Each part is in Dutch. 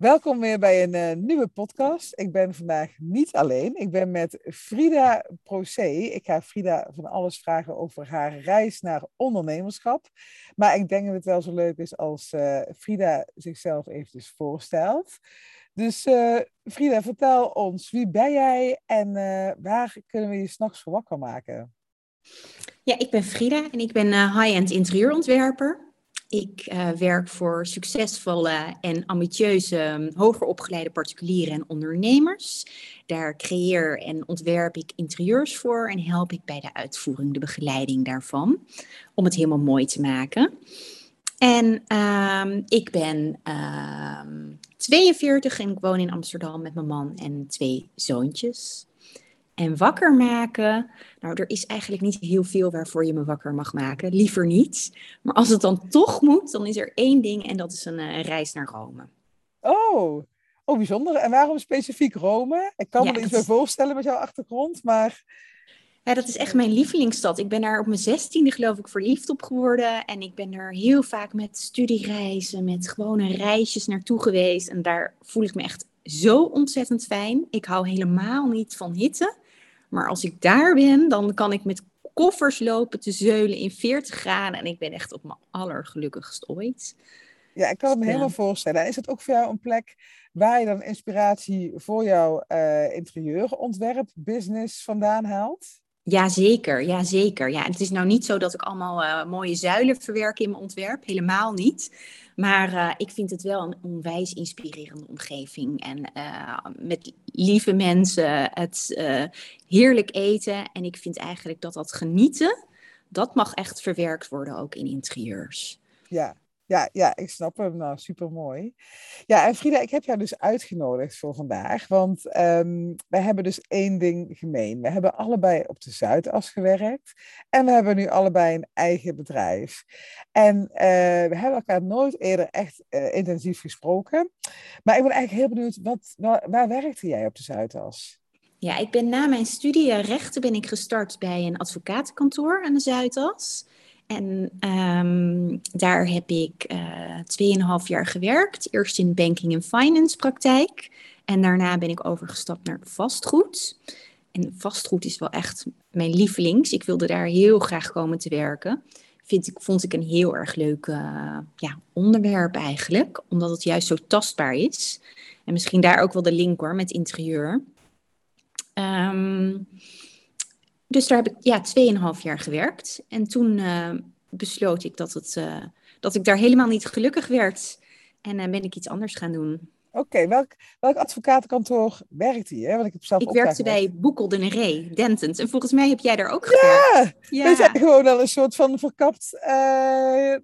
Welkom weer bij een uh, nieuwe podcast. Ik ben vandaag niet alleen. Ik ben met Frida Procé. Ik ga Frida van alles vragen over haar reis naar ondernemerschap. Maar ik denk dat het wel zo leuk is als uh, Frida zichzelf eventjes voorstelt. Dus uh, Frida, vertel ons, wie ben jij en waar kunnen we je s'nachts voor wakker maken? Ja, ik ben Frida en ik ben high-end interieurontwerper. Ik uh, werk voor succesvolle en ambitieuze um, hoger opgeleide particulieren en ondernemers. Daar creëer en ontwerp ik interieurs voor en help ik bij de uitvoering, de begeleiding daarvan, om het helemaal mooi te maken. En uh, ik ben uh, 42 en ik woon in Amsterdam met mijn man en twee zoontjes. En wakker maken, nou, er is eigenlijk niet heel veel waarvoor je me wakker mag maken. Liever niet. Maar als het dan toch moet, dan is er één ding en dat is een, uh, reis naar Rome. Oh, oh, bijzonder. En waarom specifiek Rome? Ik kan ja, me er iets bij voorstellen met jouw achtergrond, maar... Ja, dat is echt mijn lievelingsstad. Ik ben daar op mijn zestiende geloof ik verliefd op geworden. En ik ben er heel vaak met studiereizen, met gewone reisjes naartoe geweest. En daar voel ik me echt zo ontzettend fijn. Ik hou helemaal niet van hitte. Maar als ik daar ben, dan kan ik met koffers lopen te zeulen in 40 graden. En ik ben echt op mijn allergelukkigst ooit. Ja, ik kan het me dus, helemaal voorstellen. Is het ook voor jou een plek waar je dan inspiratie voor jouw uh, interieurontwerp business vandaan haalt? Jazeker, ja, zeker. Ja, het is nou niet zo dat ik allemaal uh, mooie zuilen verwerk in mijn ontwerp. Helemaal niet. Maar uh, ik vind het wel een onwijs inspirerende omgeving. En uh, met lieve mensen, het heerlijk eten. En ik vind eigenlijk dat dat genieten, dat mag echt verwerkt worden ook in interieurs. Ja, ja, ja, ik snap hem. Nou, super mooi. Ja, en Frida, ik heb jou dus uitgenodigd voor vandaag. Want um, ehm, wij hebben dus één ding gemeen. We hebben allebei op de Zuidas gewerkt. En we hebben nu allebei een eigen bedrijf. En uh, we hebben elkaar nooit eerder echt uh, intensief gesproken. Maar ik ben eigenlijk heel benieuwd, wat, waar, waar werkte jij op de Zuidas? Ja, ik ben na mijn studie rechten ben ik gestart bij een advocatenkantoor aan de Zuidas. En um, daar heb ik uh, 2,5 jaar gewerkt. Eerst in banking en finance praktijk. En daarna ben ik overgestapt naar vastgoed. En vastgoed is wel echt mijn lievelings. Ik wilde daar heel graag komen te werken. Vind ik, vond ik een heel erg leuk uh, ja, onderwerp eigenlijk. Omdat het juist zo tastbaar is. En misschien daar ook wel de link hoor met interieur. Um, dus daar heb ik ja, 2,5 jaar gewerkt. En toen uh, besloot ik dat, het, uh, dat ik daar helemaal niet gelukkig werd. En uh, ben ik iets anders gaan doen. Oké, welk, welk advocatenkantoor werkte je? Want ik heb zelf ik werkte bij Boekel de Dentons. En volgens mij heb jij daar ook gewerkt. Ja, we zijn gewoon al een soort van verkapt, uh,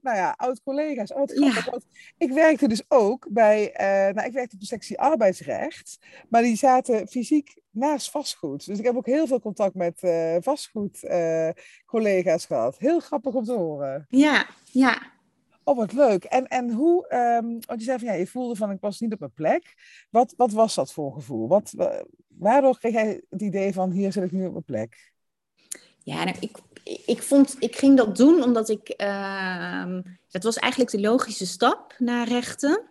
nou ja, oud-collega's. Oh, ja. Ik werkte dus ook bij, uh, nou ik werkte op de sectie arbeidsrecht. Maar die zaten fysiek naast vastgoed. Dus ik heb ook heel veel contact met uh, vastgoedcollega's gehad. Heel grappig om te horen. Ja, ja. Oh, wat leuk. En, en hoe, um, want je zei van ja, je voelde van ik was niet op mijn plek. Wat, wat was dat voor gevoel? Wat, waardoor kreeg jij het idee van hier zit ik nu op mijn plek? Ja, nou, ik, ik, vond, ik ging dat doen omdat ik, uh, dat was eigenlijk de logische stap naar rechten.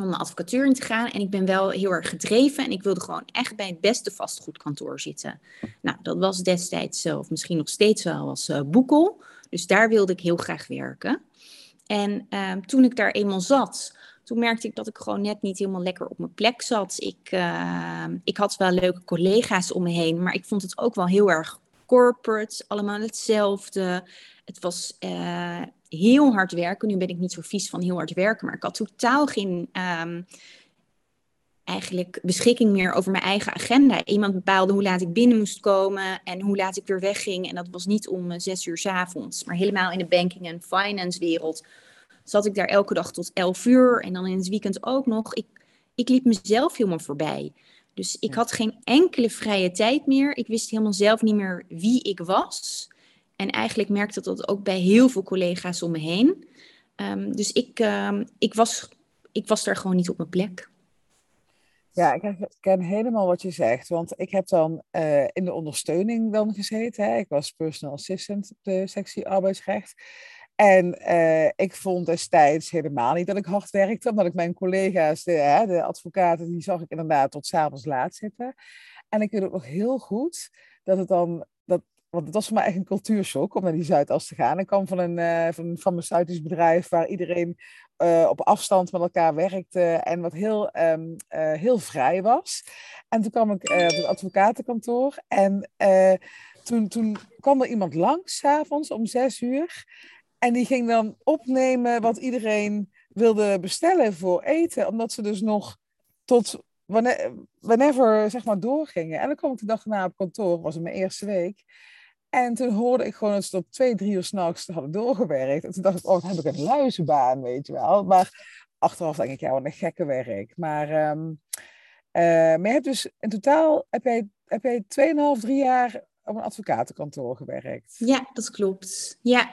Om de advocatuur in te gaan. En ik ben wel heel erg gedreven. En ik wilde gewoon echt bij het beste vastgoedkantoor zitten. Nou, dat was destijds, of misschien nog steeds wel, als uh, Boekel. Dus daar wilde ik heel graag werken. En uh, toen ik daar eenmaal zat, toen merkte ik dat ik gewoon net niet helemaal lekker op mijn plek zat. Ik, uh, ik had wel leuke collega's om me heen, maar ik vond het ook wel heel erg corporate, allemaal hetzelfde. Het was uh, heel hard werken. Nu ben ik niet zo vies van heel hard werken, maar ik had totaal geen um, eigenlijk beschikking meer over mijn eigen agenda. Iemand bepaalde hoe laat ik binnen moest komen en hoe laat ik weer wegging. En dat was niet om uh, zes uur s avonds, maar helemaal in de banking en finance wereld zat ik daar elke dag tot elf uur en dan in het weekend ook nog. Ik, ik liep mezelf helemaal voorbij. Dus ik had geen enkele vrije tijd meer. Ik wist helemaal zelf niet meer wie ik was. En eigenlijk merkte dat ook bij heel veel collega's om me heen. Um, dus ik, um, ik, was, ik was daar gewoon niet op mijn plek. Ja, ik ken helemaal wat je zegt. Want ik heb dan uh, in de ondersteuning dan gezeten. Hè. Ik was personal assistant op de sectie arbeidsrecht. En uh, ik vond destijds helemaal niet dat ik hard werkte, omdat ik mijn collega's, de, de advocaten, die zag ik inderdaad tot s'avonds laat zitten. En ik weet ook nog heel goed dat het dan, want het was voor mij echt een cultuurshock om naar die Zuidas te gaan. Ik kwam van een, uh, van een farmaceutisch bedrijf waar iedereen uh, op afstand met elkaar werkte en wat heel, um, uh, heel vrij was. En toen kwam ik op het advocatenkantoor en toen, toen kwam er iemand langs, s'avonds om zes uur. En die ging dan opnemen wat iedereen wilde bestellen voor eten, omdat ze dus nog tot wanneer, whenever zeg maar doorgingen. En dan kwam ik de dag daarna op kantoor, was het mijn eerste week. En toen hoorde ik gewoon dat ze tot twee, drie uur s'nachts hadden doorgewerkt. En toen dacht ik, oh, dan heb ik een luizenbaan, weet je wel. Maar achteraf denk ik, ja, wat een gekke werk. Maar, um, uh, maar je hebt dus in totaal, heb jij, heb jij 2,5, 3 jaar op een advocatenkantoor gewerkt. Ja, dat klopt. Ja.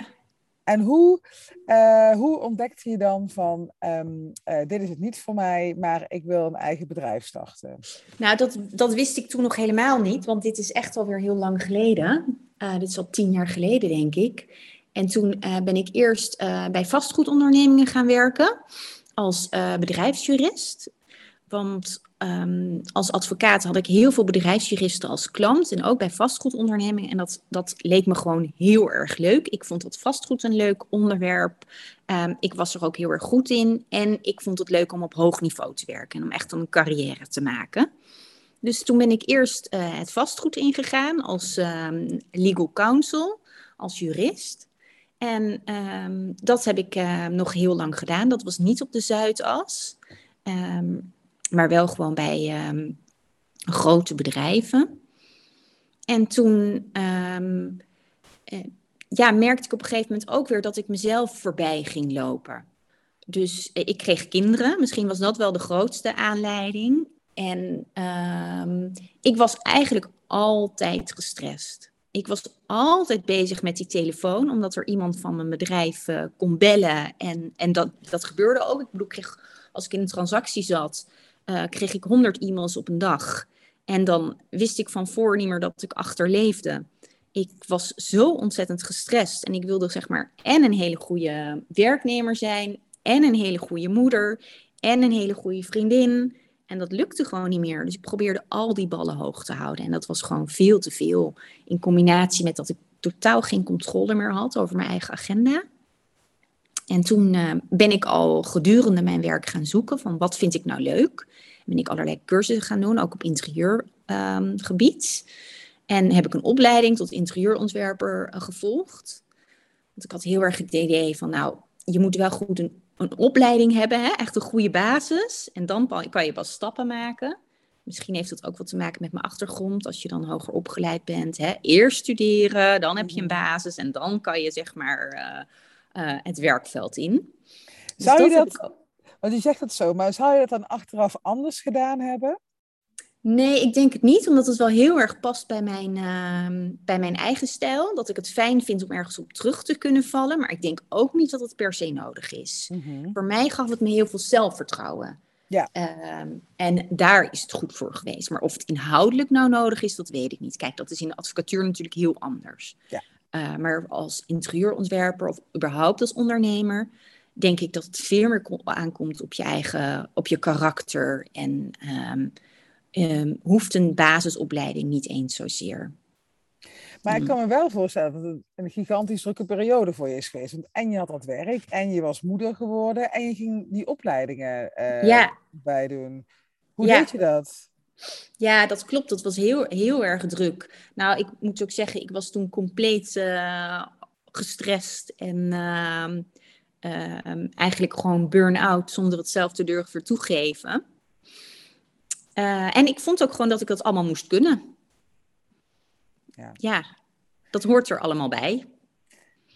En hoe, uh, hoe ontdekte je dan van, um, uh, dit is het niet voor mij, maar ik wil een eigen bedrijf starten? Nou, dat, dat wist ik toen nog helemaal niet, want dit is echt alweer heel lang geleden. Uh, dit is al tien jaar geleden, denk ik. En toen ben ik eerst bij vastgoedondernemingen gaan werken als bedrijfsjurist. Want um, als advocaat had ik heel veel bedrijfsjuristen als klant en ook bij vastgoedondernemingen. En dat, dat leek me gewoon heel erg leuk. Ik vond dat vastgoed een leuk onderwerp. Um, ik was er ook heel erg goed in. En ik vond het leuk om op hoog niveau te werken en om echt een carrière te maken. Dus toen ben ik eerst uh, het vastgoed ingegaan als um, legal counsel, als jurist. En dat heb ik uh, nog heel lang gedaan. Dat was niet op de Zuidas. Um, maar wel gewoon bij grote bedrijven. En toen uh, ja, merkte ik op een gegeven moment ook weer dat ik mezelf voorbij ging lopen. Dus ik kreeg kinderen, misschien was dat wel de grootste aanleiding. En um, ik was eigenlijk altijd gestrest. Ik was altijd bezig met die telefoon, omdat er iemand van mijn bedrijf uh, kon bellen. En, en dat, dat gebeurde ook. Ik bedoel, kreeg, als ik in een transactie zat, uh, kreeg ik 100 e-mails op een dag. En dan wist ik van voor niet meer dat ik achterleefde. Ik was zo ontzettend gestrest. En ik wilde zeg maar en een hele goede werknemer zijn. En een hele goede moeder. En een hele goede vriendin. En dat lukte gewoon niet meer. Dus ik probeerde al die ballen hoog te houden. En dat was gewoon veel te veel. In combinatie met dat ik totaal geen controle meer had over mijn eigen agenda. En toen uh, ben ik al gedurende mijn werk gaan zoeken van wat vind ik nou leuk. Ben ik allerlei cursussen gaan doen, ook op interieurgebied. Um, en heb ik een opleiding tot interieurontwerper uh, gevolgd. Want ik had heel erg het idee van nou, je moet wel goed een, een opleiding hebben, hè? echt een goede basis. En dan kan je pas stappen maken. Misschien heeft dat ook wat te maken met mijn achtergrond. Als je dan hoger opgeleid bent, hè? eerst studeren, dan heb je een mhm. basis en dan kan je zeg maar... Uh, uh, het werkveld in. Dus zou je dat, want je zegt het zo, maar zou je dat dan achteraf anders gedaan hebben? Nee, ik denk het niet, omdat het wel heel erg past bij mijn, uh, bij mijn eigen stijl. Dat ik het fijn vind om ergens op terug te kunnen vallen. Maar ik denk ook niet dat het per se nodig is. Mm -hmm. Voor mij gaf het me heel veel zelfvertrouwen. Ja. Uh, en daar is het goed voor geweest. Maar of het inhoudelijk nou nodig is, dat weet ik niet. Kijk, dat is in de advocatuur natuurlijk heel anders. Ja. Uh, maar als interieurontwerper of überhaupt als ondernemer, denk ik dat het veel meer aankomt op je eigen, op je karakter. En um, um, hoeft een basisopleiding niet eens zozeer. Maar ik mm. kan me wel voorstellen dat het een gigantisch drukke periode voor je is geweest. Want en je had dat werk, en je was moeder geworden, en je ging die opleidingen uh, ja. bij doen. Hoe ja. deed je dat? Ja, dat klopt. Dat was heel, heel erg druk. Nou, ik moet ook zeggen, ik was toen compleet uh, gestrest en uh, uh, eigenlijk gewoon burn-out zonder het zelf te durven toegeven. Eh, en ik vond ook gewoon dat ik dat allemaal moest kunnen. Ja. ja, dat hoort er allemaal bij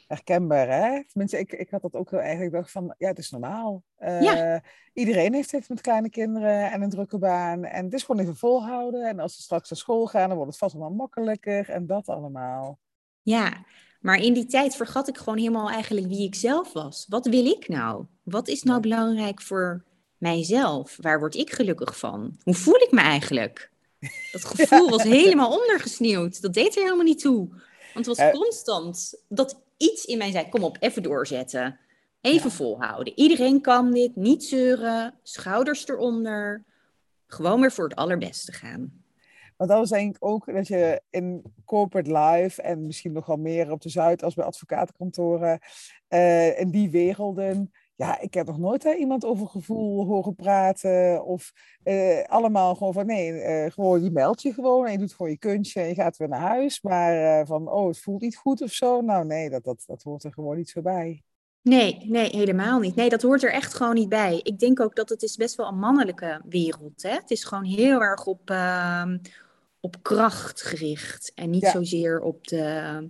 herkenbaar, hè? Tenminste, ik, ik had dat ook heel eigenlijk dacht van, ja, het is normaal. Uh, ja. Iedereen heeft het met kleine kinderen en een drukke baan. En het is gewoon even volhouden. En als ze straks naar school gaan, dan wordt het vast wel makkelijker. En dat allemaal. Ja, maar in die tijd vergat ik gewoon helemaal eigenlijk wie ik zelf was. Wat wil ik nou? Wat is nou belangrijk voor mijzelf? Waar word ik gelukkig van? Hoe voel ik me eigenlijk? Dat gevoel was helemaal ondergesneeuwd. Dat deed er helemaal niet toe. Want het was constant dat iets in mij zei, kom op, even doorzetten. Even volhouden. Iedereen kan dit, niet zeuren, schouders eronder. Gewoon weer voor het allerbeste gaan. Want dat was denk ik ook dat je in corporate life en misschien nog wel meer op de Zuid als bij advocatenkantoren, uh, in die werelden. Ja, ik heb nog nooit hè, iemand over gevoel horen praten. Of uh, allemaal gewoon van nee, uh, gewoon je meldt je gewoon en je doet gewoon je kunstje en je gaat weer naar huis. Maar van oh, het voelt niet goed of zo. Nou nee, dat, dat, dat hoort er gewoon niet zo bij. Nee, nee, helemaal niet. Nee, dat hoort er echt gewoon niet bij. Ik denk ook dat het is best wel een mannelijke wereld. Hè? Het is gewoon heel erg op, uh, op kracht gericht en niet zozeer op de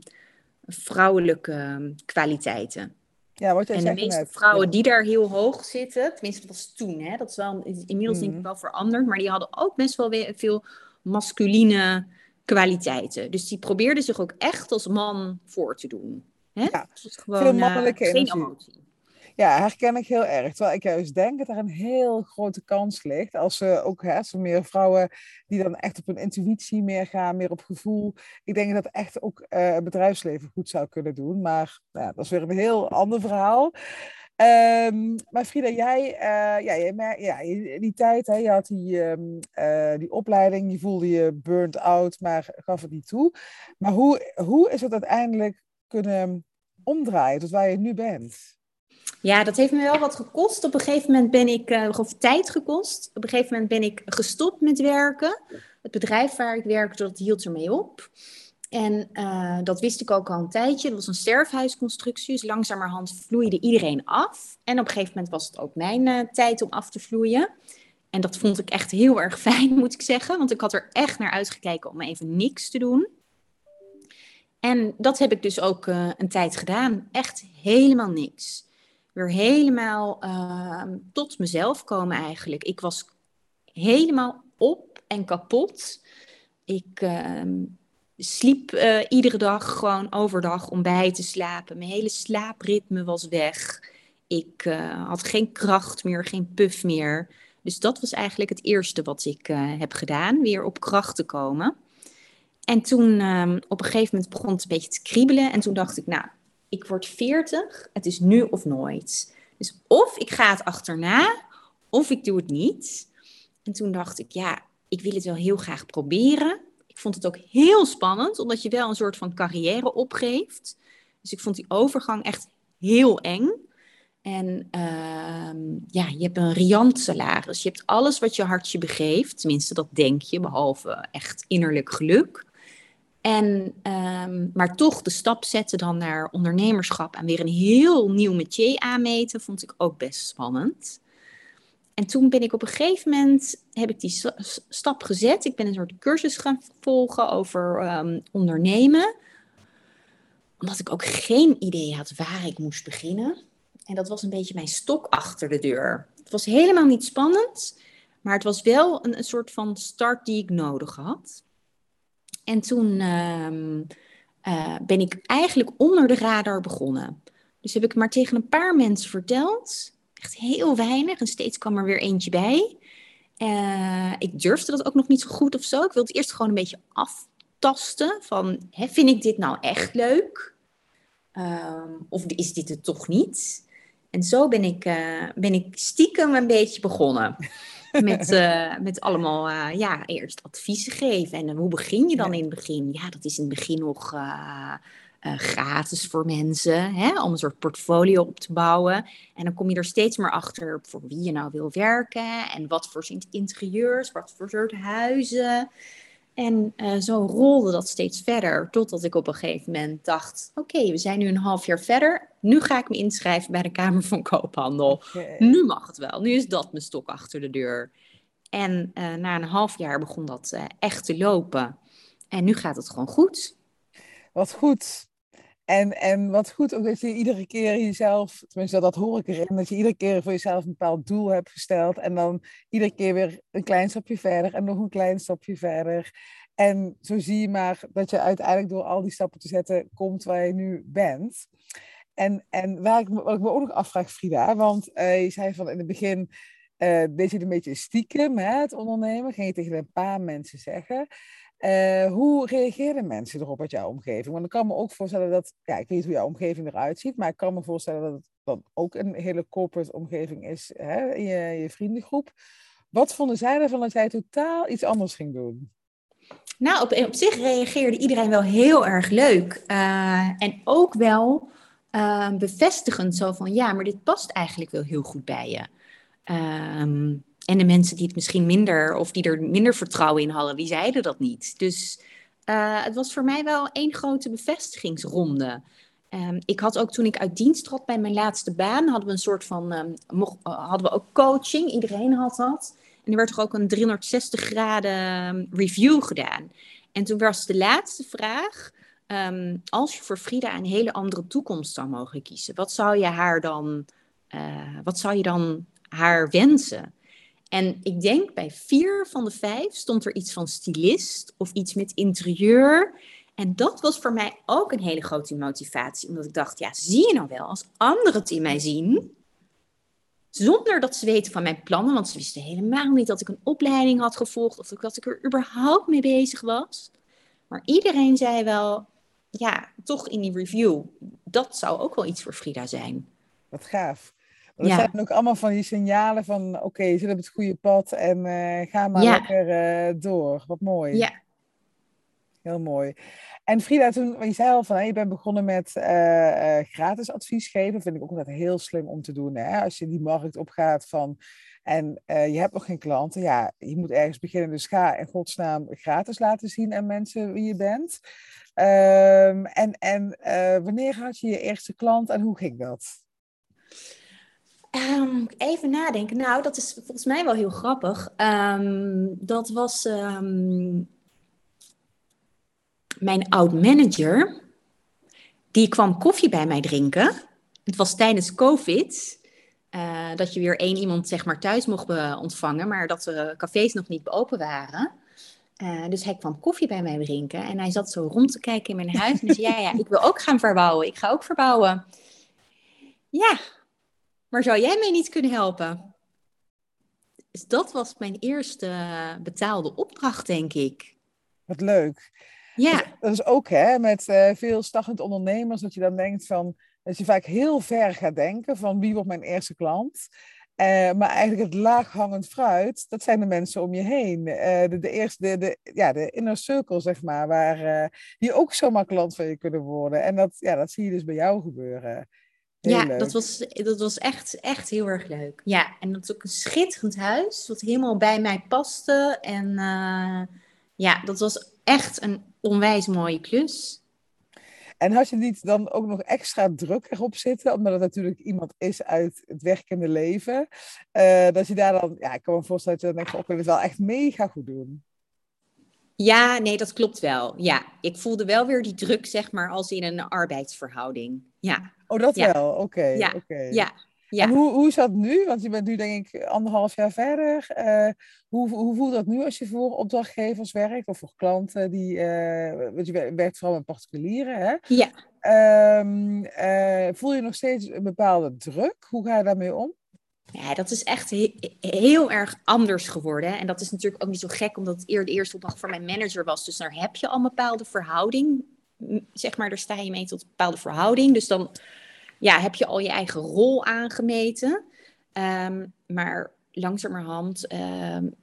vrouwelijke kwaliteiten. Ja, wat en de meeste vrouwen die daar heel hoog zitten, tenminste dat was toen, hè, dat is wel inmiddels denk ik mhm. wel veranderd, maar die hadden ook best wel weer veel masculine kwaliteiten. Dus die probeerden zich ook echt als man voor te doen. Hè? Ja, dus gewoon, veel mannelijke uh, geen emotie. Ja, herken ik heel erg. Terwijl ik juist denk dat er een heel grote kans ligt. Als ze ook, hè, zo meer vrouwen die dan echt op hun intuïtie meer gaan, meer op gevoel. Ik denk dat echt ook uh, het bedrijfsleven goed zou kunnen doen. Maar nou dat is weer een heel ander verhaal. Um, maar Frida, jij, uh, ja, ja, die tijd, hè, je had die, um, uh, die opleiding, je voelde je burnt out, maar gaf het niet toe. Maar hoe, hoe is het uiteindelijk kunnen omdraaien tot waar je nu bent? Ja, dat heeft me wel wat gekost. Op een gegeven moment ben ik, uh, of tijd gekost. Op een gegeven moment ben ik gestopt met werken. Het bedrijf waar ik werkte, dat hield ermee op. En uh, dat wist ik ook al een tijdje. Dat was een sterfhuisconstructie. Dus langzamerhand vloeide iedereen af. En op een gegeven moment was het ook mijn uh, tijd om af te vloeien. En dat vond ik echt heel erg fijn, moet ik zeggen. Want ik had er echt naar uitgekeken om even niks te doen. En dat heb ik dus ook een tijd gedaan. Echt helemaal niks weer helemaal ehm, tot mezelf komen eigenlijk. Ik was helemaal op en kapot. Ik uh, sliep uh, iedere dag gewoon overdag om bij te slapen. Mijn hele slaapritme was weg. Ik uh, had geen kracht meer, geen puff meer. Dus dat was eigenlijk het eerste wat ik uh, heb gedaan, weer op kracht te komen. En toen um, op een gegeven moment begon het een beetje te kriebelen. En toen dacht ik, nou, ik word 40, het is nu of nooit. Dus of ik ga het achterna, of ik doe het niet. En toen dacht ik, ja, ik wil het wel heel graag proberen. Ik vond het ook heel spannend, omdat je wel een soort van carrière opgeeft. Dus ik vond die overgang echt heel eng. En uh, ja, je hebt een riant salaris. Je hebt alles wat je hartje begeeft. Tenminste, dat denk je, behalve echt innerlijk geluk. En, um, maar toch de stap zetten dan naar ondernemerschap en weer een heel nieuw métier aanmeten, vond ik ook best spannend. En toen ben ik op een gegeven moment, heb ik die stap gezet. Ik ben een soort cursus gaan volgen over um, ondernemen. Omdat ik ook geen idee had waar ik moest beginnen. En dat was een beetje mijn stok achter de deur. Het was helemaal niet spannend, maar het was wel een soort van start die ik nodig had. En toen ehm, eh, ben ik eigenlijk onder de radar begonnen. Dus heb ik maar tegen een paar mensen verteld. Echt heel weinig. En steeds kwam er weer eentje bij. Uh, ik durfde dat ook nog niet zo goed of zo. Ik wilde eerst gewoon een beetje aftasten. Van, hè, vind ik dit nou echt leuk? Um, of is dit het toch niet? En zo ben ik, uh, ben ik stiekem een beetje begonnen. Met, uh, met allemaal, uh, ja, eerst adviezen geven. En hoe begin je dan in het begin? Ja, dat is in het begin nog gratis voor mensen, hè, om een soort portfolio op te bouwen. En dan kom je er steeds meer achter voor wie je nou wil werken en wat voor interieurs, wat voor soort huizen. En uh, zo rolde dat steeds verder, totdat ik op een gegeven moment dacht: oké, we zijn nu een half jaar verder. Nu ga ik me inschrijven bij de Kamer van Koophandel. Nu mag het wel. Nu is dat mijn stok achter de deur. En uh, na een half jaar begon dat uh, echt te lopen. En nu gaat het gewoon goed. Wat goed. En, en wat goed ook dat je iedere keer jezelf, tenminste dat hoor ik erin, dat je iedere keer voor jezelf een bepaald doel hebt gesteld. En dan iedere keer weer een klein stapje verder en nog een klein stapje verder. En zo zie je maar dat je uiteindelijk door al die stappen te zetten komt waar je nu bent. En, en waar ik, wat ik me ook nog afvraag, Frida, want uh, je zei van in het begin, uh, deed je een beetje stiekem, hè, het ondernemen, ging je tegen een paar mensen zeggen. Uh, hoe reageren mensen erop uit jouw omgeving? Want ik kan me ook voorstellen dat, ja, ik weet hoe jouw omgeving eruit ziet, maar ik kan me voorstellen dat het dan ook een hele corporate omgeving is hè, in je, je vriendengroep. Wat vonden zij ervan dat jij totaal iets anders ging doen? Nou, op, op zich reageerde iedereen wel heel erg leuk. Uh, en ook wel uh, bevestigend, zo van ja, maar dit past eigenlijk wel heel goed bij je. Um, en de mensen die het misschien minder of die er minder vertrouwen in hadden, die zeiden dat niet. Dus uh, het was voor mij wel één grote bevestigingsronde. Um, ik had ook toen ik uit dienst trad bij mijn laatste baan, hadden we een soort van, um, mocht, uh, hadden we ook coaching. Iedereen had dat. En er werd toch ook een 360 graden review gedaan. En toen was de laatste vraag, als je voor Frida een hele andere toekomst zou mogen kiezen, wat zou je haar dan, uh, wat zou je dan haar wensen? En ik denk bij vier van de vijf stond er iets van stylist of iets met interieur. En dat was voor mij ook een hele grote motivatie. Omdat ik dacht, ja, zie je nou wel, als anderen het in mij zien, zonder dat ze weten van mijn plannen, want ze wisten helemaal niet dat ik een opleiding had gevolgd of dat ik er überhaupt mee bezig was. Maar iedereen zei wel, ja, toch in die review, dat zou ook wel iets voor Frida zijn. Wat gaaf. Dat ja. zijn ook allemaal van die signalen van, oké, okay, je zit op het goede pad en uh, ga maar ja. lekker uh, door. Wat mooi. Ja. Heel mooi. En Frida, toen, je zei al van, je bent begonnen met uh, gratis advies geven. Vind ik ook altijd heel slim om te doen. Hè? Als je die markt opgaat van, en je hebt nog geen klanten. Ja, je moet ergens beginnen. Dus ga in godsnaam gratis laten zien aan mensen wie je bent. Um, en en wanneer had je je eerste klant en hoe ging dat? Um, even nadenken. Nou, dat is volgens mij wel heel grappig. Um, dat was um, mijn oud-manager. Die kwam koffie bij mij drinken. Het was tijdens COVID. Uh, dat je weer één iemand zeg maar, thuis mocht ontvangen. Maar dat de cafés nog niet open waren. Dus hij kwam koffie bij mij drinken. En hij zat zo rond te kijken in mijn huis. En zei, ja, ja, ik wil ook gaan verbouwen. Ik ga ook verbouwen. Ja, maar zou jij mij niet kunnen helpen? Dus dat was mijn eerste betaalde opdracht, denk ik. Wat leuk. Ja. Dat, is ook hè, met uh, veel startend ondernemers, dat je dan denkt van, dat je vaak heel ver gaat denken van wie wordt mijn eerste klant. Uh, maar eigenlijk het laaghangend fruit, dat zijn de mensen om je heen. Uh, de, de, eerste, de, de, ja, de inner circle, zeg maar, waar die ook zomaar klant van je kunnen worden. En dat, ja, dat zie je dus bij jou gebeuren ja, dat was, dat was echt, echt heel erg leuk. Ja, en dat is ook een schitterend huis, wat helemaal bij mij paste. En uh, ja, dat was echt een onwijs mooie klus. En had je niet dan ook nog extra druk erop zitten, omdat het natuurlijk iemand is uit het werkende leven, uh, dat je daar dan, ja, ik kan me voorstellen dat je dan denkt, ik wil het wel echt mega goed doen. Ja, nee, dat klopt wel. Ja, ik voelde wel weer die druk, zeg maar, als in een arbeidsverhouding. Ja. Oh, dat wel? Oké. Ja. Okay. ja. Ja. En hoe, hoe is dat nu? Want je bent nu denk ik anderhalf jaar verder. Uh, hoe, hoe voelt dat nu als je voor opdrachtgevers werkt of voor klanten die, uh, want je werkt vooral met particulieren, hè? Ja. Um, uh, voel je nog steeds een bepaalde druk? Hoe ga je daarmee om? Ja, dat is echt he heel erg anders geworden. En dat is natuurlijk ook niet zo gek, omdat het eerder de eerste opdracht voor mijn manager was. Dus daar heb je al een bepaalde verhouding. Zeg maar, daar sta je mee tot een bepaalde verhouding. Dus dan ja, heb je al je eigen rol aangemeten. Um, maar langzamerhand, um,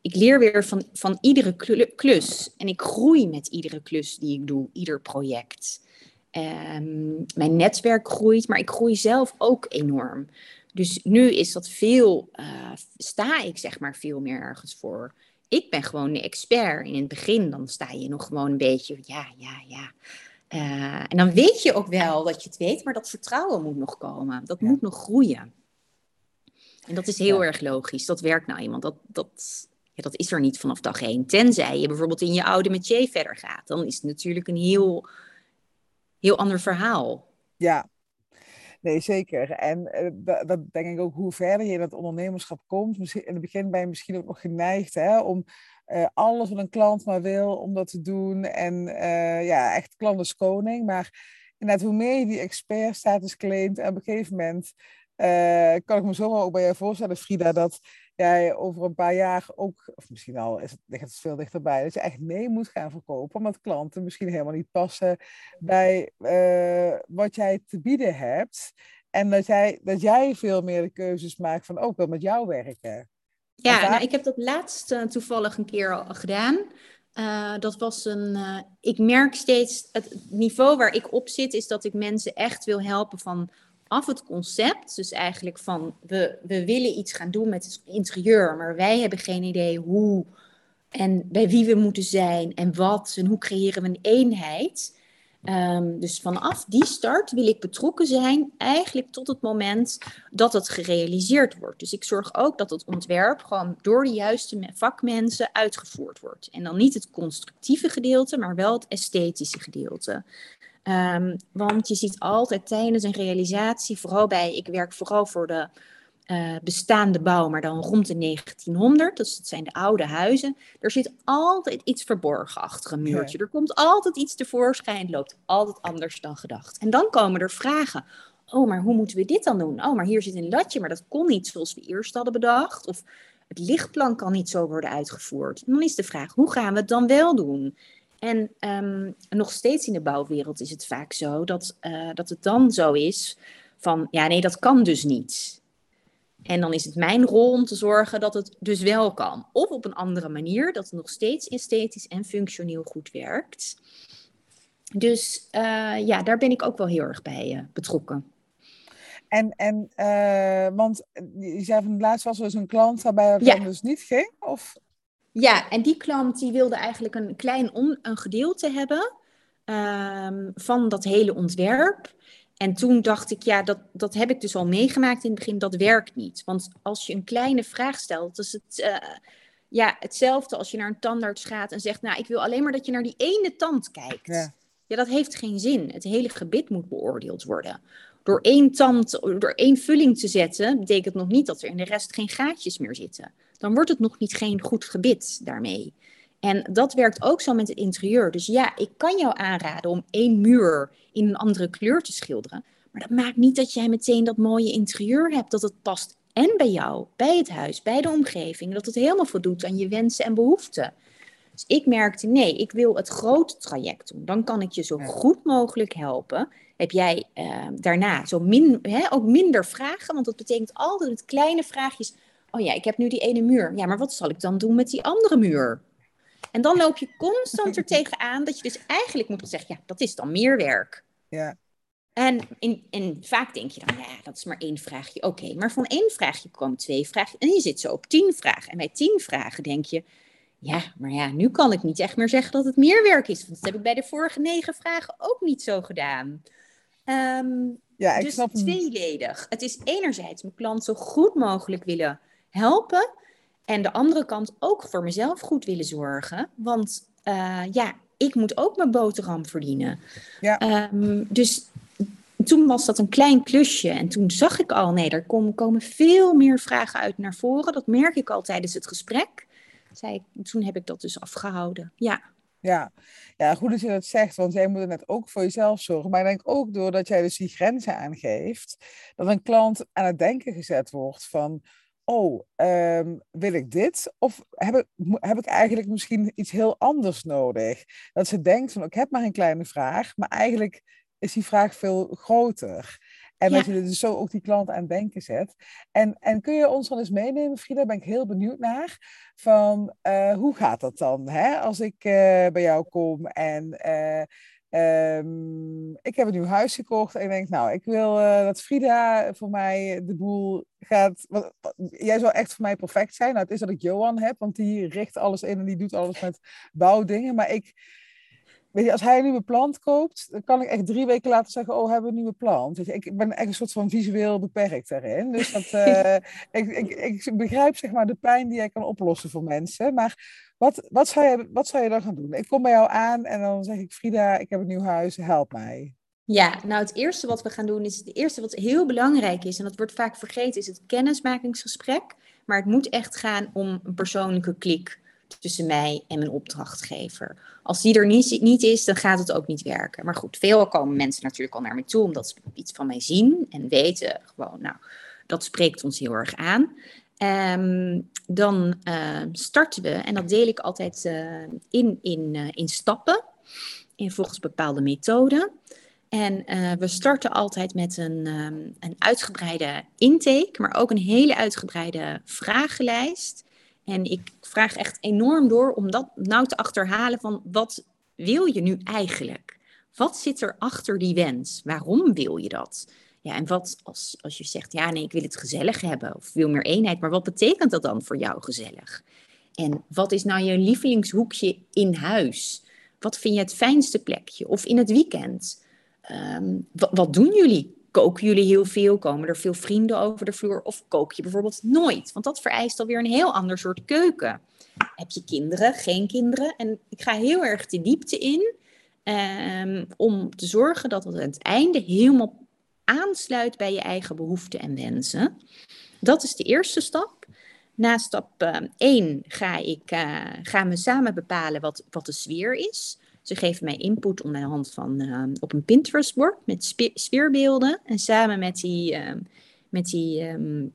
ik leer weer van, van iedere klus. En ik groei met iedere klus die ik doe, ieder project. Um, mijn netwerk groeit, maar ik groei zelf ook enorm. Dus nu is dat veel, uh, sta ik zeg maar veel meer ergens voor. Ik ben gewoon de expert. In het begin dan sta je nog gewoon een beetje, ja, ja, ja. Uh, en dan weet je ook wel dat je het weet, maar dat vertrouwen moet nog komen. Dat ja. moet nog groeien. En dat is heel ja. erg logisch. Dat werkt nou iemand. Dat, dat, ja, dat is er niet vanaf dag één. Tenzij je bijvoorbeeld in je oude metier verder gaat. Dan is het natuurlijk een heel, heel ander verhaal. Ja, Nee, zeker. En dat, dat, denk ik ook hoe verder je in het ondernemerschap komt. In het begin ben je misschien ook nog geneigd hè, om uh, alles wat een klant maar wil, om dat te doen. En uh, ja, echt klant is koning. Maar inderdaad, hoe meer je die expertstatus claimt, op een gegeven moment kan ik me zomaar ook bij jou voorstellen, Frida, dat jij over een paar jaar ook, of misschien al is het, ligt het veel dichterbij, dat je echt nee moet gaan verkopen, omdat klanten misschien helemaal niet passen bij uh, wat jij te bieden hebt. En dat jij, dat jij veel meer de keuzes maakt van ook oh, wel met jou werken. Ja, nou, ik heb dat laatst uh, toevallig een keer al gedaan. Uh, dat was een. Uh, ik merk steeds. Het niveau waar ik op zit, is dat ik mensen echt wil helpen van af het concept. Dus eigenlijk van we, we willen iets gaan doen met het interieur, maar wij hebben geen idee hoe en bij wie we moeten zijn en wat en hoe creëren we een eenheid. Um, dus vanaf die start wil ik betrokken zijn, eigenlijk tot het moment dat het gerealiseerd wordt. Dus ik zorg ook dat het ontwerp gewoon door de juiste vakmensen uitgevoerd wordt. En dan niet het constructieve gedeelte, maar wel het esthetische gedeelte. Um, want je ziet altijd tijdens een realisatie, vooral bij, ik werk vooral voor de uh, bestaande bouw, maar dan rond de 1900. Dus dat zijn de oude huizen. Er zit altijd iets verborgen achter een muurtje. Er komt altijd iets tevoorschijn. Het loopt altijd anders dan gedacht. En dan komen er vragen. Oh, maar hoe moeten we dit dan doen? Oh, maar hier zit een latje, maar dat kon niet zoals we eerst hadden bedacht. Of het lichtplan kan niet zo worden uitgevoerd. En dan is de vraag, hoe gaan we het dan wel doen? En um, nog steeds in de bouwwereld is het vaak zo dat, uh, dat het dan zo is van, ja nee, dat kan dus niet. En dan is het mijn rol om te zorgen dat het dus wel kan. Of op een andere manier, dat het nog steeds esthetisch en functioneel goed werkt. Dus uh, ja, daar ben ik ook wel heel erg bij uh, betrokken. En, en uh, want je zei van laatst was er dus een klant waarbij het ja. dan dus niet ging? Of? Ja, en die klant die wilde eigenlijk een klein on, een gedeelte hebben um, van dat hele ontwerp. En toen dacht ik, ja, dat, dat heb ik dus al meegemaakt in het begin, dat werkt niet. Want als je een kleine vraag stelt, is het uh, ja, hetzelfde als je naar een tandarts gaat en zegt, nou, ik wil alleen maar dat je naar die ene tand kijkt. Ja. ja, dat heeft geen zin. Het hele gebit moet beoordeeld worden. Door één tand, door één vulling te zetten, betekent nog niet dat er in de rest geen gaatjes meer zitten. Dan wordt het nog niet geen goed gebit daarmee. En dat werkt ook zo met het interieur. Dus ja, ik kan jou aanraden om één muur in een andere kleur te schilderen. Maar dat maakt niet dat jij meteen dat mooie interieur hebt, dat het past en bij jou, bij het huis, bij de omgeving, dat het helemaal voldoet aan je wensen en behoeften. Dus ik merkte, nee, ik wil het grote traject doen. Dan kan ik je zo goed mogelijk helpen. Heb jij uh, daarna zo min, hè, ook minder vragen, want dat betekent altijd met kleine vraagjes. Oh ja, ik heb nu die ene muur. Ja, maar wat zal ik dan doen met die andere muur? En dan loop je constant er tegenaan dat je dus eigenlijk moet zeggen, ja, dat is dan meer werk. Ja. En, in, en vaak denk je dan, ja, dat is maar één vraagje. Oké, maar van één vraagje komen twee vragen. En je zit zo op tien vragen. En bij tien vragen denk je, ja, maar ja, nu kan ik niet echt meer zeggen dat het meer werk is. Want dat heb ik bij de vorige negen vragen ook niet zo gedaan. Um, ja, ik dus snap tweeledig. Het is enerzijds mijn klant zo goed mogelijk willen helpen. En de andere kant ook voor mezelf goed willen zorgen. Want uh, ja, ik moet ook mijn boterham verdienen. Ja. Um, dus toen was dat een klein klusje. En toen zag ik al, nee, er komen, komen veel meer vragen uit naar voren. Dat merk ik al tijdens het gesprek. Zei ik, toen heb ik dat dus afgehouden. Ja. Ja. ja, goed dat je dat zegt, want jij moet net ook voor jezelf zorgen. Maar ik denk ook doordat jij dus die grenzen aangeeft, dat een klant aan het denken gezet wordt van oh, um, wil ik dit? Of heb ik, heb ik eigenlijk misschien iets heel anders nodig? Dat ze denkt van, ik heb maar een kleine vraag, maar eigenlijk is die vraag veel groter. En dat je dus zo ook die klant aan het denken zet. En, en kun je ons wel eens meenemen, Frida? Ben ik heel benieuwd naar. Van uh, hoe gaat dat dan? Hè? Als ik uh, bij jou kom en uh, Um, ik heb een nieuw huis gekocht en ik denk, nou, ik wil uh, dat Frida voor mij de boel gaat. Wat, jij zou echt voor mij perfect zijn. Nou, het is dat ik Johan heb, want die richt alles in en die doet alles met bouwdingen. Maar ik, weet je, als hij een nieuwe plant koopt, dan kan ik echt drie weken later zeggen, oh, we hebben een nieuwe plant. Weet je, ik ben echt een soort van visueel beperkt daarin. Dus dat, uh, ik, ik, ik begrijp zeg maar de pijn die jij kan oplossen voor mensen. Maar wat, wat, zou je, wat zou je dan gaan doen? Ik kom bij jou aan en dan zeg ik, Frida, ik heb een nieuw huis, help mij. Ja, nou het eerste wat we gaan doen is, het eerste wat heel belangrijk is, en dat wordt vaak vergeten, is het kennismakingsgesprek. Maar het moet echt gaan om een persoonlijke klik tussen mij en mijn opdrachtgever. Als die er niet, niet is, dan gaat het ook niet werken. Maar goed, veel komen mensen natuurlijk al naar me toe, omdat ze iets van mij zien en weten gewoon, nou, dat spreekt ons heel erg aan. Ehm, dan starten we, en dat deel ik altijd in, in, in stappen, in volgens bepaalde methoden. En we starten altijd met een, um, een uitgebreide intake, maar ook een hele uitgebreide vragenlijst. En ik vraag echt enorm door om dat nou te achterhalen van wat wil je nu eigenlijk? Wat zit er achter die wens? Waarom wil je dat? Ja, en wat als, als je zegt, ja, nee, ik wil het gezellig hebben of wil meer eenheid, maar wat betekent dat dan voor jou gezellig? En wat is nou je lievelingshoekje in huis? Wat vind je het fijnste plekje? Of in het weekend? Ehm, wat doen jullie? Koken jullie heel veel? Komen er veel vrienden over de vloer? Of kook je bijvoorbeeld nooit? Want dat vereist alweer een heel ander soort keuken. Heb je kinderen? Geen kinderen? En ik ga heel erg de diepte in um, om te zorgen dat het aan het einde helemaal aansluit bij je eigen behoeften en wensen. Dat is de eerste stap. Na stap 1 uh, ga ik, uh, gaan we samen bepalen wat, wat de sfeer is. Ze geven mij input de hand van uh, op een Pinterest-bord met sfeerbeelden. En samen met die, uh, met die um,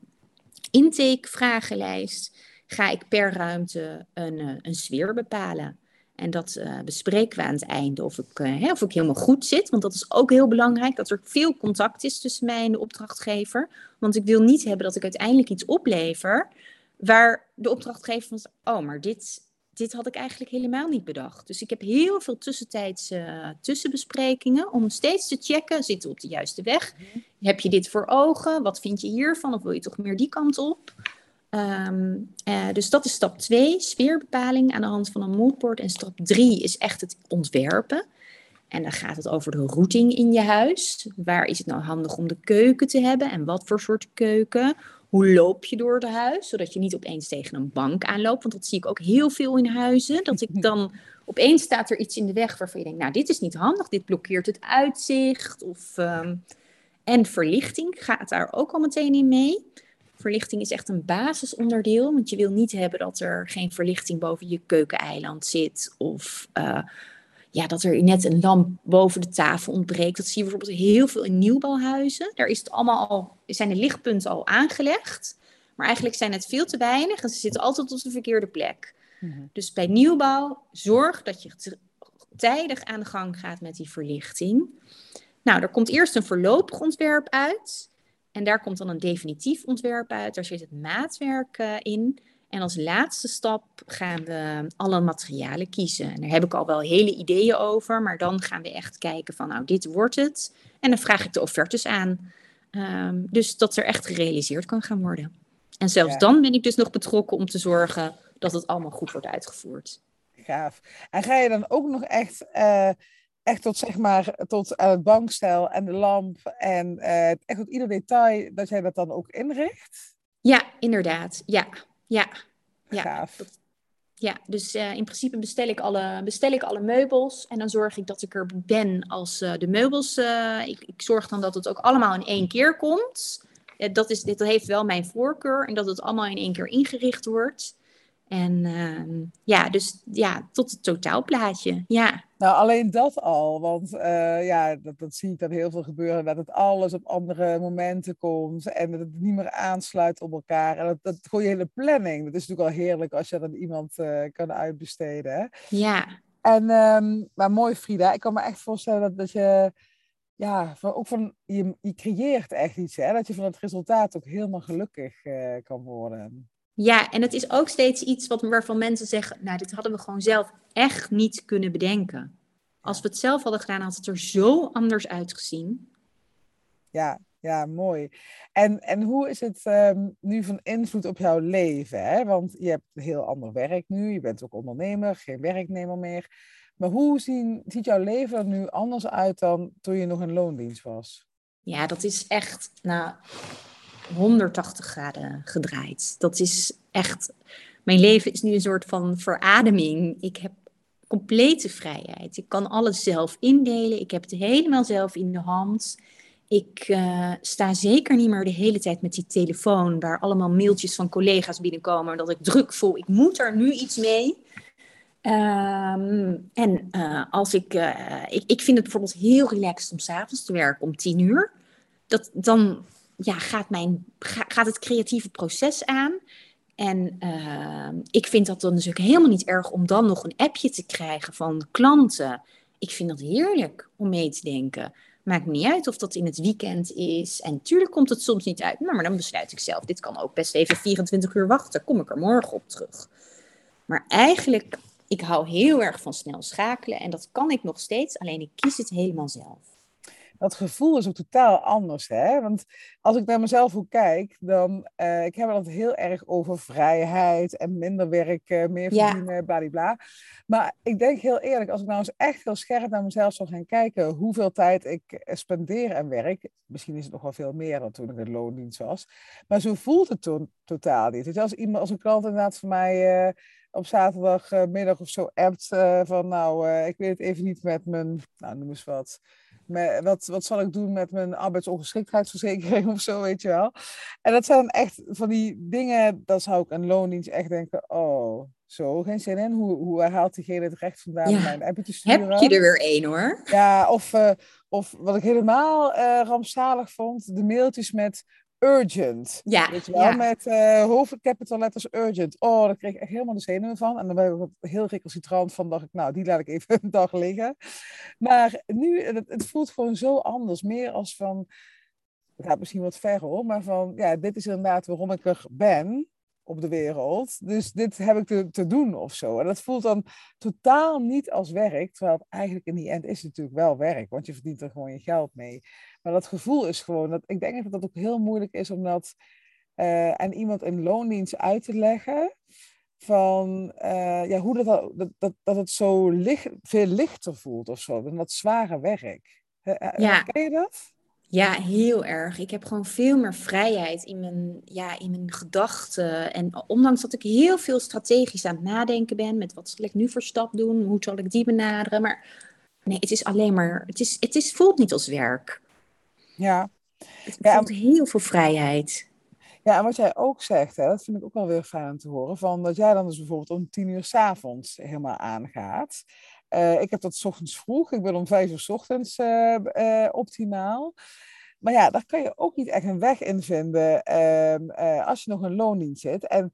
intake-vragenlijst ga ik per ruimte een, uh, een sfeer bepalen. En dat uh, bespreken we aan het einde of ik, uh, of ik helemaal goed zit. Want dat is ook heel belangrijk, dat er veel contact is tussen mij en de opdrachtgever. Want ik wil niet hebben dat ik uiteindelijk iets oplever waar de opdrachtgever van oh, maar dit, dit had ik eigenlijk helemaal niet bedacht. Dus ik heb heel veel tussentijdse uh, tussenbesprekingen om steeds te checken, zitten we op de juiste weg? Mhm. Heb je dit voor ogen? Wat vind je hiervan? Of wil je toch meer die kant op? Um, uh, dus dat is stap 2, sfeerbepaling aan de hand van een moodboard. En stap 3 is echt het ontwerpen. En dan gaat het over de routing in je huis. Waar is het nou handig om de keuken te hebben en wat voor soort keuken? Hoe loop je door het huis, zodat je niet opeens tegen een bank aanloopt? Want dat zie ik ook heel veel in huizen. Dat ik dan opeens staat er iets in de weg waarvan je denkt, nou dit is niet handig, dit blokkeert het uitzicht. Of, um, en verlichting gaat daar ook al meteen in mee. Verlichting is echt een basisonderdeel, want je wil niet hebben dat er geen verlichting boven je keukeneiland zit of uh, ja, dat er net een lamp boven de tafel ontbreekt. Dat zie je bijvoorbeeld heel veel in nieuwbouwhuizen. Daar is het allemaal al, zijn de lichtpunten al aangelegd, maar eigenlijk zijn het veel te weinig en ze zitten altijd op de verkeerde plek. Mhm. Dus bij nieuwbouw zorg dat je tijdig aan de gang gaat met die verlichting. Nou, er komt eerst een voorlopig ontwerp uit. En daar komt dan een definitief ontwerp uit. Daar zit het maatwerk uh, in. En als laatste stap gaan we alle materialen kiezen. En daar heb ik al wel hele ideeën over, maar dan gaan we echt kijken van, nou, dit wordt het. En dan vraag ik de offertes aan. Um, dus dat er echt gerealiseerd kan gaan worden. En zelfs ja. dan ben ik dus nog betrokken om te zorgen dat het allemaal goed wordt uitgevoerd. Gaaf. En ga je dan ook nog echt uh, echt tot zeg maar tot uh, het bankstel en de lamp en uh, echt tot ieder detail dat jij dat dan ook inricht? Ja, inderdaad. Ja, ja. ja. Gaaf. Ja, dus uh, in principe bestel ik, alle, bestel ik alle meubels en dan zorg ik dat ik er ben als de meubels. Ik, ik, zorg dan dat het ook allemaal in één keer komt. dat, is, dit heeft wel mijn voorkeur en dat het allemaal in één keer ingericht wordt. En uh, ja, dus ja, tot het totaalplaatje. Ja. Nou, alleen dat al. Want uh, ja, dat, dat zie ik dan heel veel gebeuren. Dat het alles op andere momenten komt. En dat het niet meer aansluit op elkaar. En dat, dat gewoon je hele planning. Dat is natuurlijk al heerlijk als je dan iemand uh, kan uitbesteden. Hè? Ja. En, um, maar mooi Frida. Ik kan me echt voorstellen dat, dat je... Ja, van, ook van, je, je creëert echt iets. Hè? Dat je van het resultaat ook helemaal gelukkig uh, kan worden. Ja, en het is ook steeds iets wat, waarvan mensen zeggen, nou, dit hadden we gewoon zelf echt niet kunnen bedenken. Als we het zelf hadden gedaan, had het er zo anders uitgezien. Ja, ja, mooi. En, en hoe is het um, nu van invloed op jouw leven? Hè? Want je hebt een heel ander werk nu, je bent ook ondernemer, geen werknemer meer. Maar hoe zien, ziet jouw leven er nu anders uit dan toen je nog in loondienst was? Ja, dat is echt, nou, 180 graden gedraaid. Dat is echt. Mijn leven is nu een soort van verademing. Ik heb complete vrijheid. Ik kan alles zelf indelen. Ik heb het helemaal zelf in de hand. Ik uh, sta zeker niet meer de hele tijd met die telefoon waar allemaal mailtjes van collega's binnenkomen. Dat ik druk voel, ik moet er nu iets mee. Um, en uh, als ik, uh, ik, ik vind het bijvoorbeeld heel relaxed om s'avonds te werken om tien uur. Dat, dan ja, gaat, mijn, gaat het creatieve proces aan. En ehm, ik vind dat dan natuurlijk helemaal niet erg om dan nog een appje te krijgen van klanten. Ik vind dat heerlijk om mee te denken. Maakt niet uit of dat in het weekend is. En tuurlijk komt het soms niet uit. maar dan besluit ik zelf. Dit kan ook best even 24 uur wachten. Kom ik er morgen op terug. Maar eigenlijk, ik hou heel erg van snel schakelen. En dat kan ik nog steeds. Alleen ik kies het helemaal zelf dat gevoel is ook totaal anders. Hè? Want als ik naar mezelf ook kijk, dan uh, ik heb het heel erg over vrijheid en minder werken, meer verdienen, ja. bladibla. Maar ik denk heel eerlijk, als ik nou eens echt heel scherp naar mezelf zou gaan kijken, hoeveel tijd ik eh, spendeer aan werk, misschien is het nog wel veel meer dan toen ik in loondienst was, maar zo voelt het toen totaal niet. Dus als, iemand, als een klant inderdaad van mij... Uh, op zaterdagmiddag of zo appt van nou, ik weet het even niet met mijn, nou noem eens wat, wat, wat zal ik doen met mijn arbeidsongeschiktheidsverzekering of zo, weet je wel. En dat zijn echt van die dingen, dat zou ik een loondienst echt denken, oh, zo, geen zin in. Hoe, hoe haalt diegene het recht vandaan om mijn appje te sturen? Heb je er weer één hoor. Ja, of, uh, of wat ik helemaal uh, rampzalig vond, de mailtjes met urgent. Ja, weet je wel, met uh, hoofdcapital letters urgent. Oh, daar kreeg ik echt helemaal de zenuwen van. En dan ben ik heel recalcitrant van, dacht ik, nou, die laat ik even een dag liggen. Maar nu, het, het voelt gewoon zo anders. Meer als van, het gaat misschien wat ver hoor, maar van, ja, dit is inderdaad waarom ik er ben op de wereld. Dus dit heb ik te, te doen of zo. En dat voelt dan totaal niet als werk. Terwijl het eigenlijk in die end is het natuurlijk wel werk. Want je verdient er gewoon je geld mee. Maar dat gevoel is gewoon, dat, ik denk dat het ook heel moeilijk is om dat uh, aan iemand in loondienst uit te leggen. Van uh, ja, hoe dat, dat, dat, dat het zo licht, veel lichter voelt of zo, dan dat zware werk. Ja. Ken je dat? Ja, heel erg. Ik heb gewoon veel meer vrijheid in mijn, ja, in mijn gedachten. En ondanks dat ik heel veel strategisch aan het nadenken ben, met wat zal ik nu voor stap doen, hoe zal ik die benaderen. Maar nee, het is alleen maar, het, is, het is, voelt niet als werk. Ja. Het voelt heel veel vrijheid. Ja, en wat jij ook zegt, hè, dat vind ik ook wel weer fijn om te horen, van dat jij dan dus bijvoorbeeld om tien uur s avonds helemaal aangaat. Uh, ik heb dat s ochtends vroeg, ik ben om vijf uur s ochtends uh, uh, optimaal. Maar ja, daar kan je ook niet echt een weg in vinden ehm, als je nog een loondienst zit. En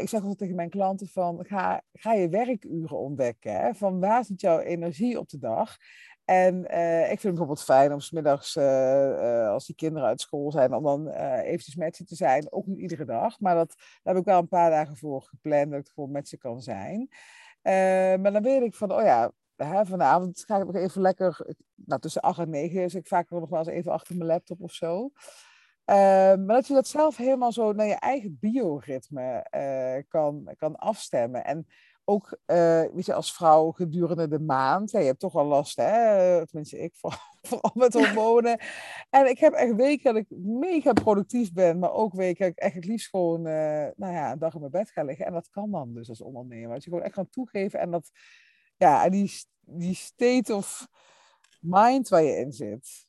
ik zeg altijd tegen mijn klanten van, ga, ga je werkuren ontdekken. Hè? Van waar zit jouw energie op de dag? En uh, ik vind het bijvoorbeeld fijn om smiddags, uh, uh, als die kinderen uit school zijn, om dan eventjes met ze te zijn. Ook niet iedere dag, maar dat, daar heb ik wel een paar dagen voor gepland dat ik gewoon met ze kan zijn. maar dan weet ik van, oh ja, hè, vanavond ga ik nog even lekker, nou tussen 8 en 9 is ik vaak nog wel eens even achter mijn laptop of zo. maar dat je dat zelf helemaal zo naar je eigen bioritme kan, kan afstemmen. En ook uh, weet je, als vrouw gedurende de maand. Ja, je hebt toch wel last, hè? Tenminste, ik vooral met hormonen. En ik heb echt weken dat ik mega productief ben, maar ook weken dat ik echt het liefst gewoon uh, nou ja, een dag in mijn bed ga liggen. En dat kan dan dus als ondernemer. Dat je gewoon echt kan toegeven en dat, ja, die, die state of mind waar je in zit.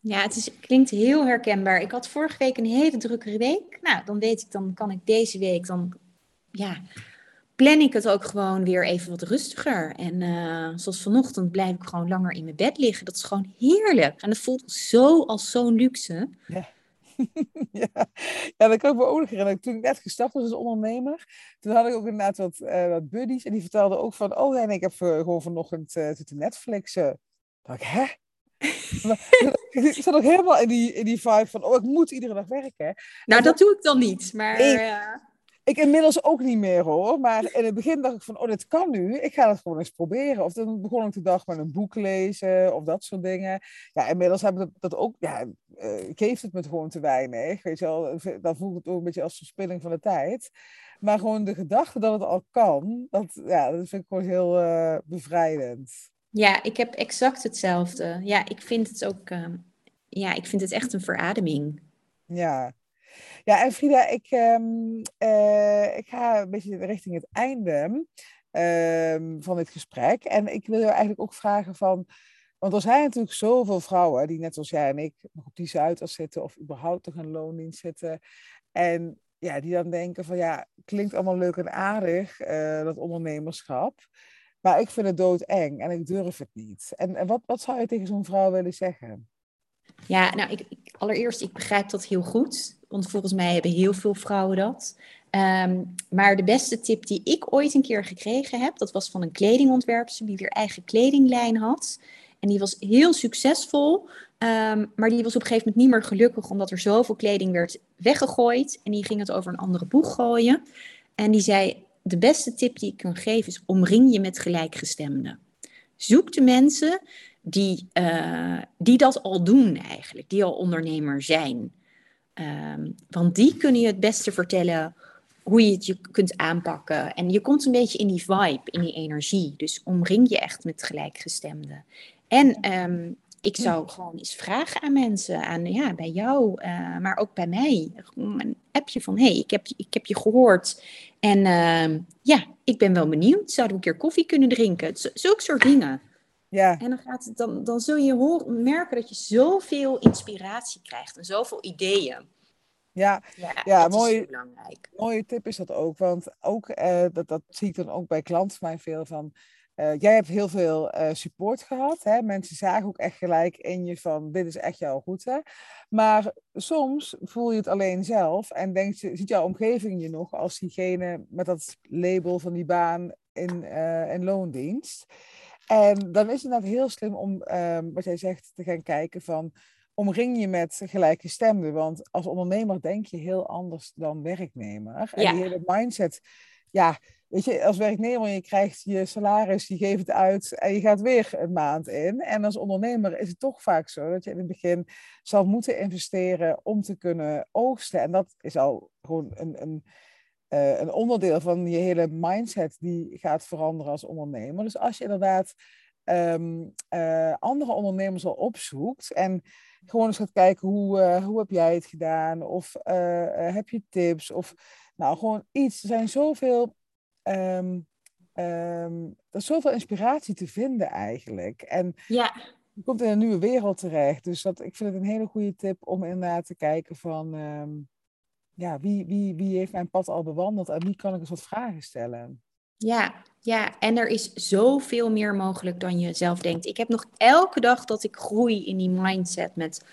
Ja, het is, klinkt heel herkenbaar. Ik had vorige week een hele drukke week. Nou, dan weet ik, dan kan ik deze week dan ja, plan ik het ook gewoon weer even wat rustiger. En uh, zoals vanochtend blijf ik gewoon langer in mijn bed liggen. Dat is gewoon heerlijk. En het voelt zo als zo'n luxe. Ja. ja. ja, dat kan ik me ook nog herinneren. Toen ik net gestart was als ondernemer, toen had ik ook inderdaad wat, uh, wat buddies. En die vertelden ook van, oh en ik heb uh, gewoon vanochtend uh, zitten Netflixen. dacht ik, hè? ik zat ook helemaal in die, in die vibe van, oh, ik moet iedere dag werken. Nou, dat doe ik dan niet. Maar, ik inmiddels ook niet meer hoor. Maar in het begin dacht ik van, oh, dit kan nu. Ik ga het gewoon eens proberen. Of dan begon ik de dag met een boek lezen of dat soort dingen. Ja, inmiddels heb ik dat, ook, ja, uh, geeft het me gewoon te weinig. Weet je wel, dan voelt het ook een beetje als verspilling van de tijd. Maar gewoon de gedachte dat het al kan, dat, ja, dat vind ik gewoon heel uh, bevrijdend. Ja, ik heb exact hetzelfde. Ja, ik vind het ook, uh, ja, ik vind het echt een verademing. Ja, ja, en Frida, ik, um, uh, ik ga een beetje richting het einde um, van dit gesprek. En ik wil je eigenlijk ook vragen van... Want er zijn natuurlijk zoveel vrouwen die net als jij en ik nog op die Zuidas zitten... of überhaupt nog een loondienst zitten. En ja, die dan denken van ja, klinkt allemaal leuk en aardig, uh, dat ondernemerschap. Maar ik vind het doodeng en ik durf het niet. En, en wat, wat zou je tegen zo'n vrouw willen zeggen? Ja, nou, ik, ik, allereerst, ik begrijp dat heel goed. Want volgens mij hebben heel veel vrouwen dat. Ehm, maar de beste tip die ik ooit een keer gekregen heb, dat was van een kledingontwerper die weer eigen kledinglijn had. En die was heel succesvol, ehm, maar die was op een gegeven moment niet meer gelukkig omdat er zoveel kleding werd weggegooid. En die ging het over een andere boeg gooien. En die zei, de beste tip die ik kan geven is omring je met gelijkgestemden. Zoek de mensen die, uh, die dat al doen eigenlijk, die al ondernemer zijn. Um, want die kunnen je het beste vertellen hoe je het je kunt aanpakken. En je komt een beetje in die vibe, in die energie. Dus omring je echt met gelijkgestemden. En um, ik zou gewoon eens vragen aan mensen, aan, ja, bij jou, uh, maar ook bij mij. Een appje van, hey, ik heb, ik heb je gehoord. En uh, ja, ik ben wel benieuwd. Zouden we een keer koffie kunnen drinken? Zulke soort dingen. Ja. En dan, gaat het, dan, dan zul je horen, merken dat je zoveel inspiratie krijgt en zoveel ideeën. Ja, ja, ja mooi, belangrijk. mooie tip is dat ook. Want ook, uh, dat, dat zie ik dan ook bij klanten van mij veel van... Uh, jij hebt heel veel uh, support gehad. Hè? Mensen zagen ook echt gelijk in je van dit is echt jouw route. Maar soms voel je het alleen zelf en denkt je, ziet jouw omgeving je nog als diegene met dat label van die baan in, uh, in loondienst. En dan is het net heel slim om, um, wat jij zegt, te gaan kijken van omring je met gelijke stemmen. Want als ondernemer denk je heel anders dan werknemer. En die hele mindset, ja, weet je, als werknemer, je krijgt je salaris, je geeft het uit en je gaat weer een maand in. En als ondernemer is het toch vaak zo dat je in het begin zal moeten investeren om te kunnen oogsten. En dat is al gewoon een, een, uh, een onderdeel van je hele mindset die gaat veranderen als ondernemer. Dus als je inderdaad um, uh, andere ondernemers al opzoekt en gewoon eens gaat kijken hoe, uh, hoe heb jij het gedaan of heb je tips of nou gewoon iets. Er zijn zoveel um, um, er is zoveel inspiratie te vinden eigenlijk. En ja. je komt in een nieuwe wereld terecht. Dus dat, ik vind het een hele goede tip om inderdaad te kijken van... Ja, wie, wie, wie heeft mijn pad al bewandeld en wie kan ik eens wat vragen stellen? Ja, ja, en er is zoveel meer mogelijk dan je zelf denkt. Ik heb nog elke dag dat ik groei in die mindset met...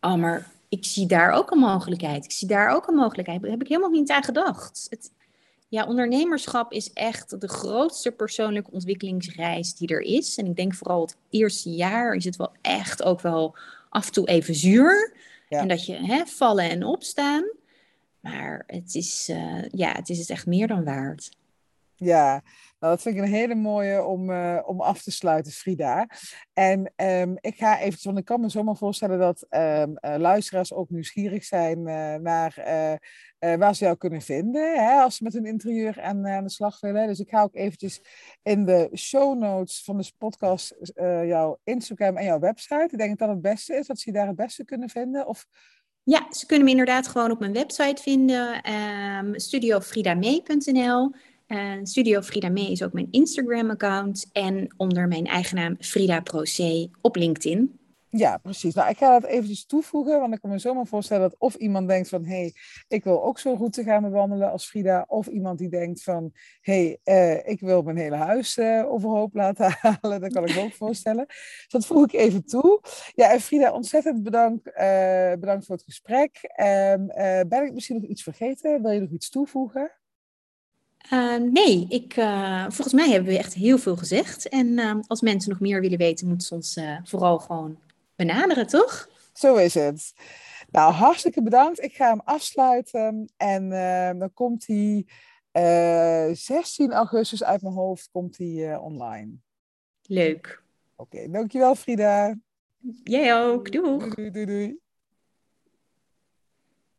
Oh, maar ik zie daar ook een mogelijkheid. Ik zie daar ook een mogelijkheid. Daar heb ik helemaal niet aan gedacht. Het, ja, ondernemerschap is echt de grootste persoonlijke ontwikkelingsreis die er is. En ik denk vooral het eerste jaar is het wel echt ook wel af en toe even zuur. En dat je hè, vallen en opstaan. Maar het is, uh, ja, het is echt meer dan waard. Ja, nou, dat vind ik een hele mooie om, uh, om af te sluiten, Frida. En um, ik ga even, want ik kan me zomaar voorstellen dat um, uh, luisteraars ook nieuwsgierig zijn naar waar ze jou kunnen vinden, hè, als ze met hun interieur aan, aan de slag willen. Dus ik ga ook eventjes in de show notes van de podcast jouw Instagram en jouw website. Ik denk dat dat het beste is, dat ze je daar het beste kunnen vinden. Of ja, ze kunnen me inderdaad gewoon op mijn website vinden, um, ehm, studiofridamee.nl. Studio Frida Mee is ook mijn Instagram-account en onder mijn eigen naam Frida Proce op LinkedIn. Ja, precies. Nou, ik ga dat eventjes toevoegen, want ik kan me zomaar voorstellen dat of iemand denkt van, hé, hey, ik wil ook zo'n route gaan bewandelen als Frida, of iemand die denkt van, hé, hey, uh, ik wil mijn hele huis uh, overhoop laten halen. Dat kan ik ook voorstellen. Dus dat voeg ik even toe. Ja, en Frida, ontzettend bedankt, uh, bedankt voor het gesprek. Ehm, ben ik misschien nog iets vergeten? Wil je nog iets toevoegen? Nee, ik, volgens mij hebben we echt heel veel gezegd. En uh, als mensen nog meer willen weten, moeten ze ons vooral gewoon benaderen, toch? Zo is het. Nou, hartstikke bedankt. Ik ga hem afsluiten. En dan komt hij 16 augustus uit mijn hoofd komt hij online. Leuk. Oké, okay, dankjewel Frida. Jij ook. Doei. Doei, doei, doei.